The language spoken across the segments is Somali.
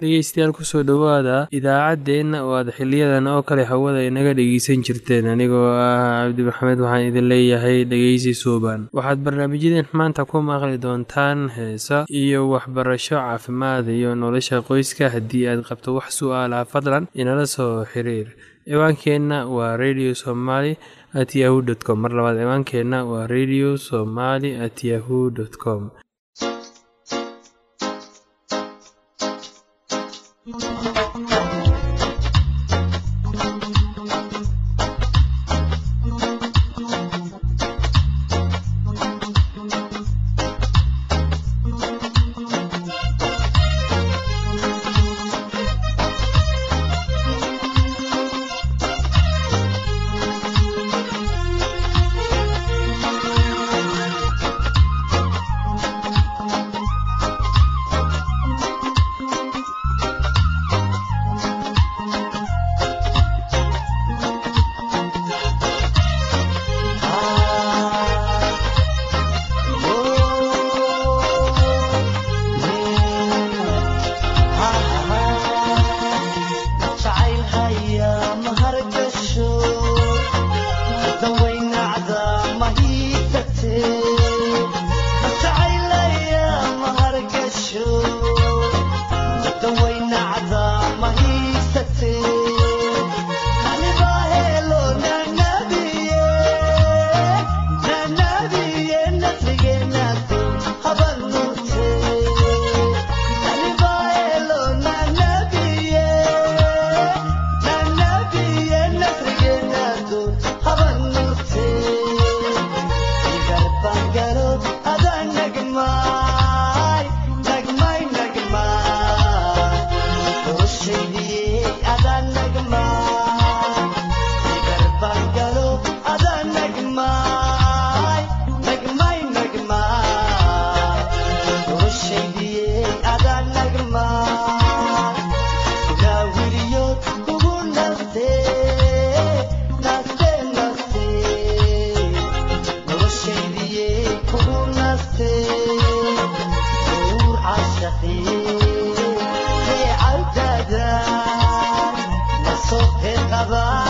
dhegeystayaal ku soo dhowaada idaacaddeenna oo aad xiliyadan oo kale hawada inaga dhegeysan jirteen. Anigoo ah cabdi maxamed waxaan idin leeyahay dhegeysi suuban. Waxaad barnaamijyadeen maanta ku maqli doontaan heesa iyo waxbarasho caafimaad iyo nolosha qoyska haddii aad qabto wax su'aalaha fadlan inala soo xiriir. Ciwaankeenna waa radio somaly at yahu dt com. Mar labaad ciwaankeenna waa radio somaly at yahu dt com Bye.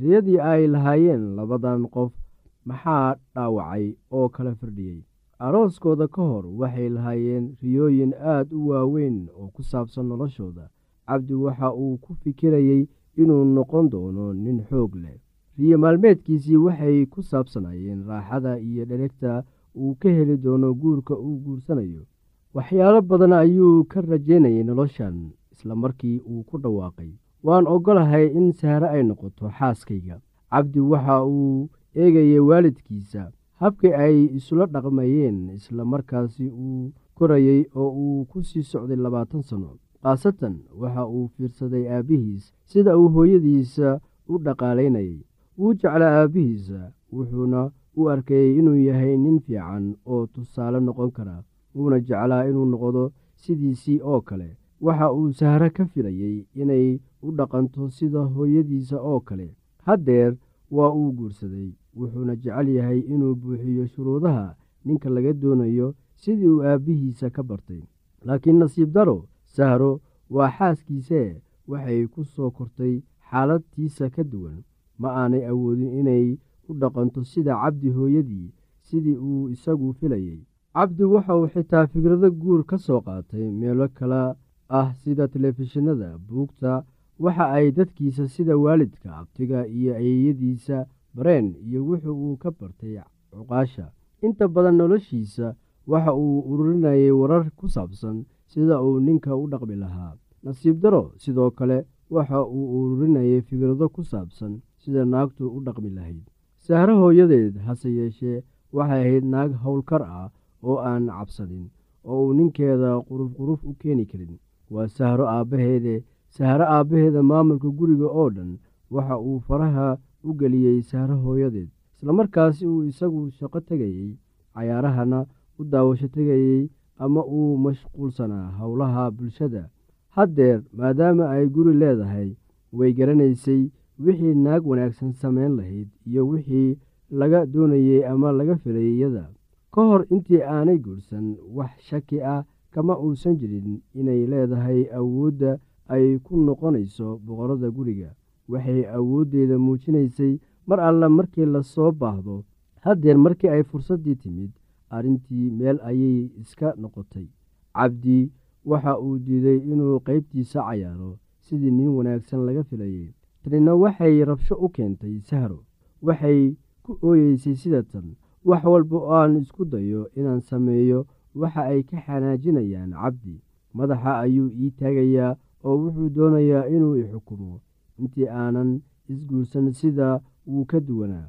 riyadii ay lahaayeen labadan qof maxaa dhaawacay oo kala firdhiyey arooskooda ka hor waxay lahaayeen riyooyin aad u waaweyn oo ku saabsan noloshooda. Cabdi waxa uu ku fikirayey inuu noqon doono nin xoog leh. Riyo maalmeedkiisii waxay ku saabsanayeen raaxada iyo dheregta uu ka heli doono guurka uu guursanayo. Waxyaalo badan ayuu ka rajaynayay noloshan isla markii uu ku dhawaaqay waan oggolahay in sahre ay noqoto xaaskayga. Cabdi waxa uu eegayay waalidkiisa habkii ay isula dhaqmayeen isla markaasi uu korayey oo uu ku sii socday labaatan sano. Khaasatan waxa uu fiirsaday aabbihiis sida uu hooyadiisa u dhaqaalaynayay. Wuu jeclaa aabbihiisa wuxuuna u arkayey inuu yahay nin fiican oo tusaale noqon kara wuuna jeclaa inuu noqdo sidiisii oo kale waxa uu sahro ka filayey inay u dhaqanto sida hooyadiisa oo kale. Haddeer waa uu guursaday wuxuuna jecel yahay inuu buuxiyo shuruudaha ninka laga doonayo sidii uu aabbihiisa ka bartay. Laakiin nasiib daro sahro waa xaaskiisee waxay ku soo kortay xaaladtiisa ka duwan. Ma aanay awoodin inay u dhaqanto sida cabdi hooyadii sidii uu isagu filayey cabdi wuxauu xitaa fikrado guur ka soo qaatay meelo kale ah sida telefishinada buugta waxa ay dadkiisa sida waalidka abtiga iyo ayeeyadiisa bareen iyo wuxuu uu ka bartay cuqaasha. Inta badan noloshiisa waxa uu ururinayay warar ku saabsan sida uu ninka u dhaqmi lahaa. Nasiib daro sidoo kale waxa uu ururinayay fikrado ku saabsan sida naagtu u dhaqmi lahayd. Sahro hooyadeed hase yeeshee waxay ahayd naag howlkar ah oo aan cabsanin oo uu ninkeeda quruf quruf u keeni karin waa sahro aabbaheede sahro aabbaheeda maamulka guriga oo dhan. Waxa uu faraha u geliyey sahro hooyadeed islamarkaasi uu isagu shaqo tegayey cayaarahana u daawasho tegayey ama uu mashquulsanaa howlaha bulshada. Haddeer maadaama ay guri leedahay way garanaysay wixii naag wanaagsan samayn lahayd iyo wixii laga doonayey ama laga filayay iyada. Ka hor intii aanay guursan wax shaki ah kama uusan jirin inay leedahay awoodda ay ku noqonayso boqorada guriga. Waxay awooddeeda muujinaysay mar alla markii la soo baahdo haddeer markii ay fursaddii timid arrintii meel ayay iska noqotay. Cabdi waxa uu diiday inuu qaybtiisa cayaaro sidii nin wanaagsan laga filayay. Tanina waxay rabsho u keentay sahro. Waxay ku ooyeysay sida tan wax walba oo aan isku dayo inaan sameeyo waxa ay ka xanaajinayaan cabdi. Madaxa ayuu ii taagayaa oo wuxuu doonayaa inuu i xukumo. Intii aanan isguursan sida wuu ka duwanaa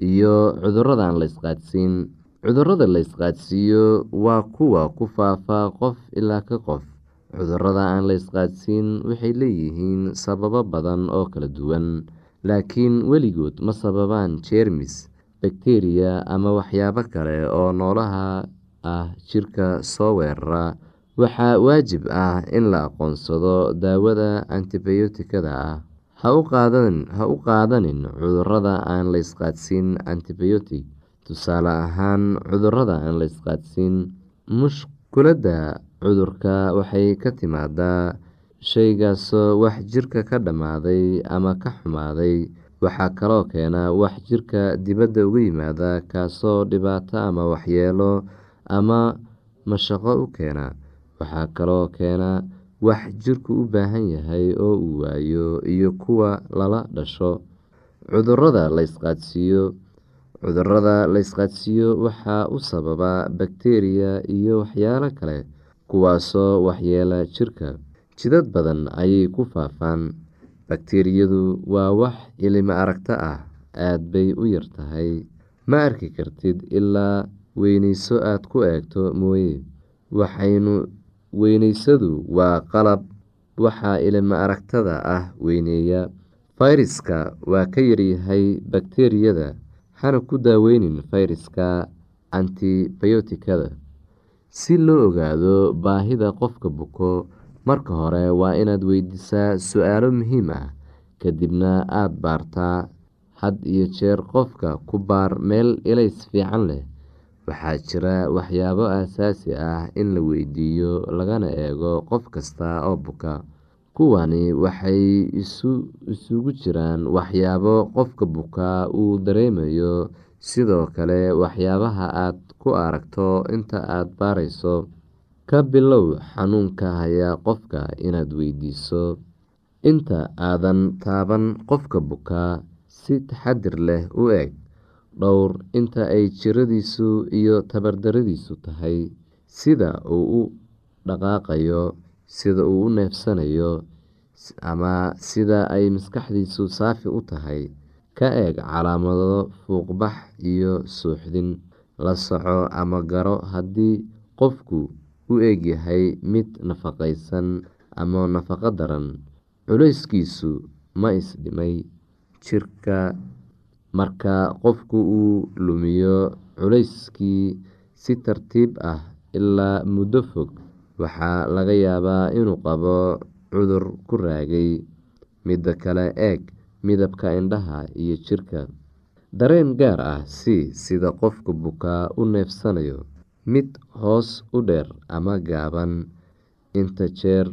iyo cudurrada aan la isqaadsiin. Cudurada la waa kuwa ku faafa qof ilaa ka qof. Cudurada aan la isqaadsiin waxay leeyihiin sababo badan oo kala duwan laakiin weligood ma sababaan jeermis bakteriya ama waxyaabo kale oo noolaha ah jirka soo weerara. Waxaa waajib ah in la aqoonsado daawada antibiyootikada ah ha u qaadanin cudurrada aan la isqaadsiin antibiyootig tusaale ahaan cudurrada aan la isqaadsiin mushkuladda cudurka waxay ka timaadaa shaygaasoo wax jirka ka dhammaaday ama ka xumaaday. Waxaa kaloo keena wax jirka dibadda uga yimaada kaasoo dhibaato ama waxyeelo ama mashaqo u keena. Waxaa kaloo keena wax jirku u baahan yahay oo uu waayo iyo kuwa lala dhasho. Cudurada la isqaadsiiyo. Cudurada la waxaa u sababa bakteriya iyo waxyaalo kale kuwaasoo waxyeela jirka. Jidad badan ayay ku faafaan. Bakteriyadu waa wax ilimo aragto ah aad bay u yar tahay. Ma arki kartid ilaa weyneyso aad ku eegto mooye. Waxaynu weyneysadu waa qalab waxaa ilimo aragtada ah weyneeya. Fayraska waa ka yaryahay bakteriyada hana ku daaweynin fayraska antibiyootikada. Si loo ogaado baahida qofka buko marka hore waa inaad weydiisaa su'aalo muhiim ah kadibna aada baartaa had iyo jeer qofka ku baar meel ilays fiican leh waxaa jira waxyaabo aasaasi ah in la weydiiyo lagana eego qof kasta oo buka. Kuwani waxay isugu jiraan waxyaabo qofka bukaa uu dareemayo. Sidoo kale waxyaabaha aad ku aragto inta aad baarayso ka bilow xanuunka haya qofka inaad weydiiso. Inta aadan taaban qofka bukaa si taxadir leh u eeg dhowr inta ay jiradiisu iyo tabardaradiisu tahay sida uu u dhaqaaqayo sida uu u neefsanayo ama sida ay maskaxdiisu saafi u tahay ka eeg calaamado fuuqbax iyo suuxdin. La soco ama garo haddii qofku u egyahay mid nafaqaysan ama nafaqo daran culeyskiisu ma isdhimay jirka marka qofku uu lumiyo culeyskii si tartiib ah ilaa muddo fog waxaa laga yaabaa inuu qabo cudur ku raagay. Midda kale eeg midabka indhaha iyo jirka. Dareen gaar ah si sida qofka bukaa u neefsanayo. Mid hoos u dheer ama gaaban. Inta jeer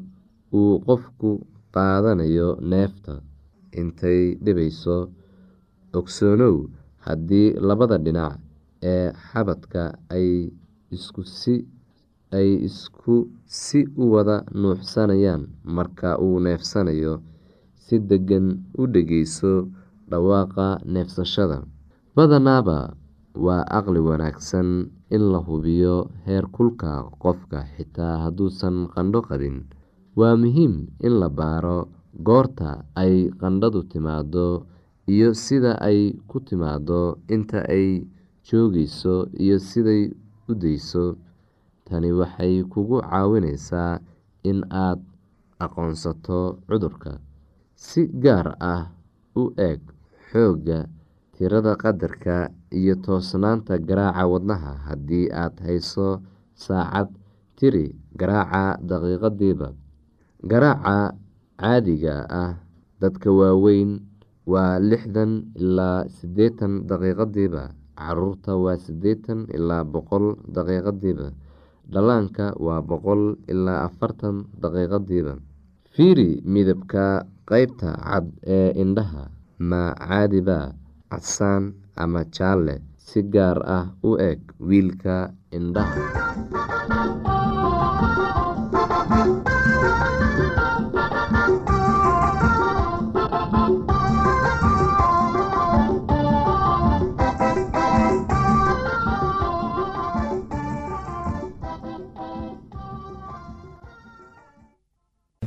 uu qofku qaadanayo neefta. Intay dhibayso ogsoonow haddii labada dhinac ee xabadka ay isku si u wada nuuxsanayaan marka uu neefsanayo si deggan u dhageyso dhawaaqa neefsashada. Badanaaba waa caqli wanaagsan in la hubiyo heer kulka qofka xitaa hadduusan qandho qabin waa muhiim in la baaro goorta ay qandhadu timaado iyo sida ay ku timaado inta ay joogeyso iyo siday u deyso tani waxay kugu caawineysaa in aad aqoonsato cudurka. Si gaar ah u eeg xoogga tirada qadarka iyo toosnaanta garaaca wadnaha haddii aad hayso saacad tiri garaaca daqiiqadiiba garaaca caadiga ah dadka waaweyn waa lixdan ilaa siddeetan daqiiqadiiba carruurta waa siddeetan ilaa boqol daqiiqadiiba dhallaanka waa boqol ilaa afartan daqiiqadiiba fiiri midabka qeybta cad ee indhaha ma caadiba casaan ama jaalle si gaar ah u eeg wiilka indhaha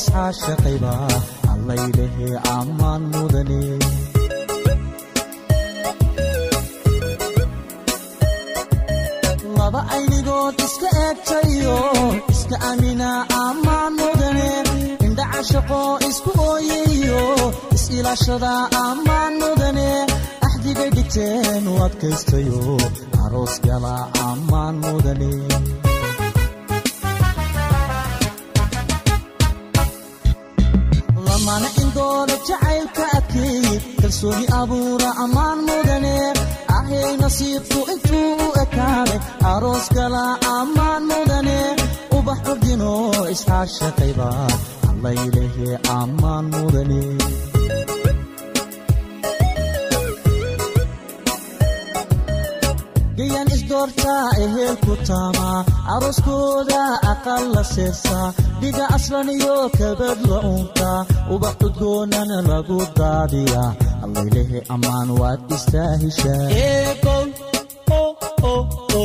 Iscaashaqayba allaylehe ammaan mudane laba aynigood iska eegtayo iska amina ammaan mudane indhacashaqo isku ooyayo is-ilaashada ammaan dhigteen u adkaystayo aroos gala ammaan mudane lamana indooda jacaylka adkeeyey kalsooni abuura ammaan mudane. Ahay nasiibku intuu u ekaaday aroos gala ammaan mudane. Ubax ordino iscaashaqayba allaylehe ammaan mudane gayan isdoortaa eheel ku taamaa arooskooda aqal la seersaa dhiga aslan iyo kabad la uuntaa ubax cudgoonana lagu daadiyaa allaylehe ammaan waad istaahishaa u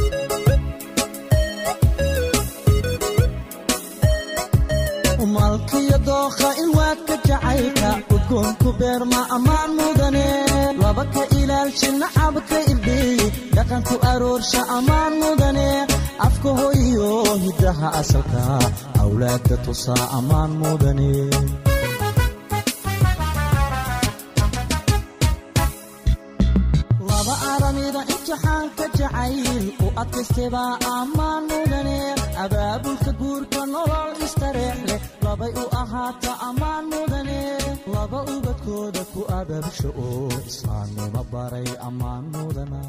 jacaylka udgoonku beerma ammaan mudane laba ka ilaalsha nacabka irdhiyi dhaqanku aroorsha ammaan mudane afka hoyo hidaha asalka awlaadda tusaa ammaan mudane imtixaanka jacayl u adkaystebaa ammaan mudane abaabulka guurka nolol istareex labay u ahaata ammaan mudane ubadkooda ku abaabsha oo islaamnimo baray ammaan mudana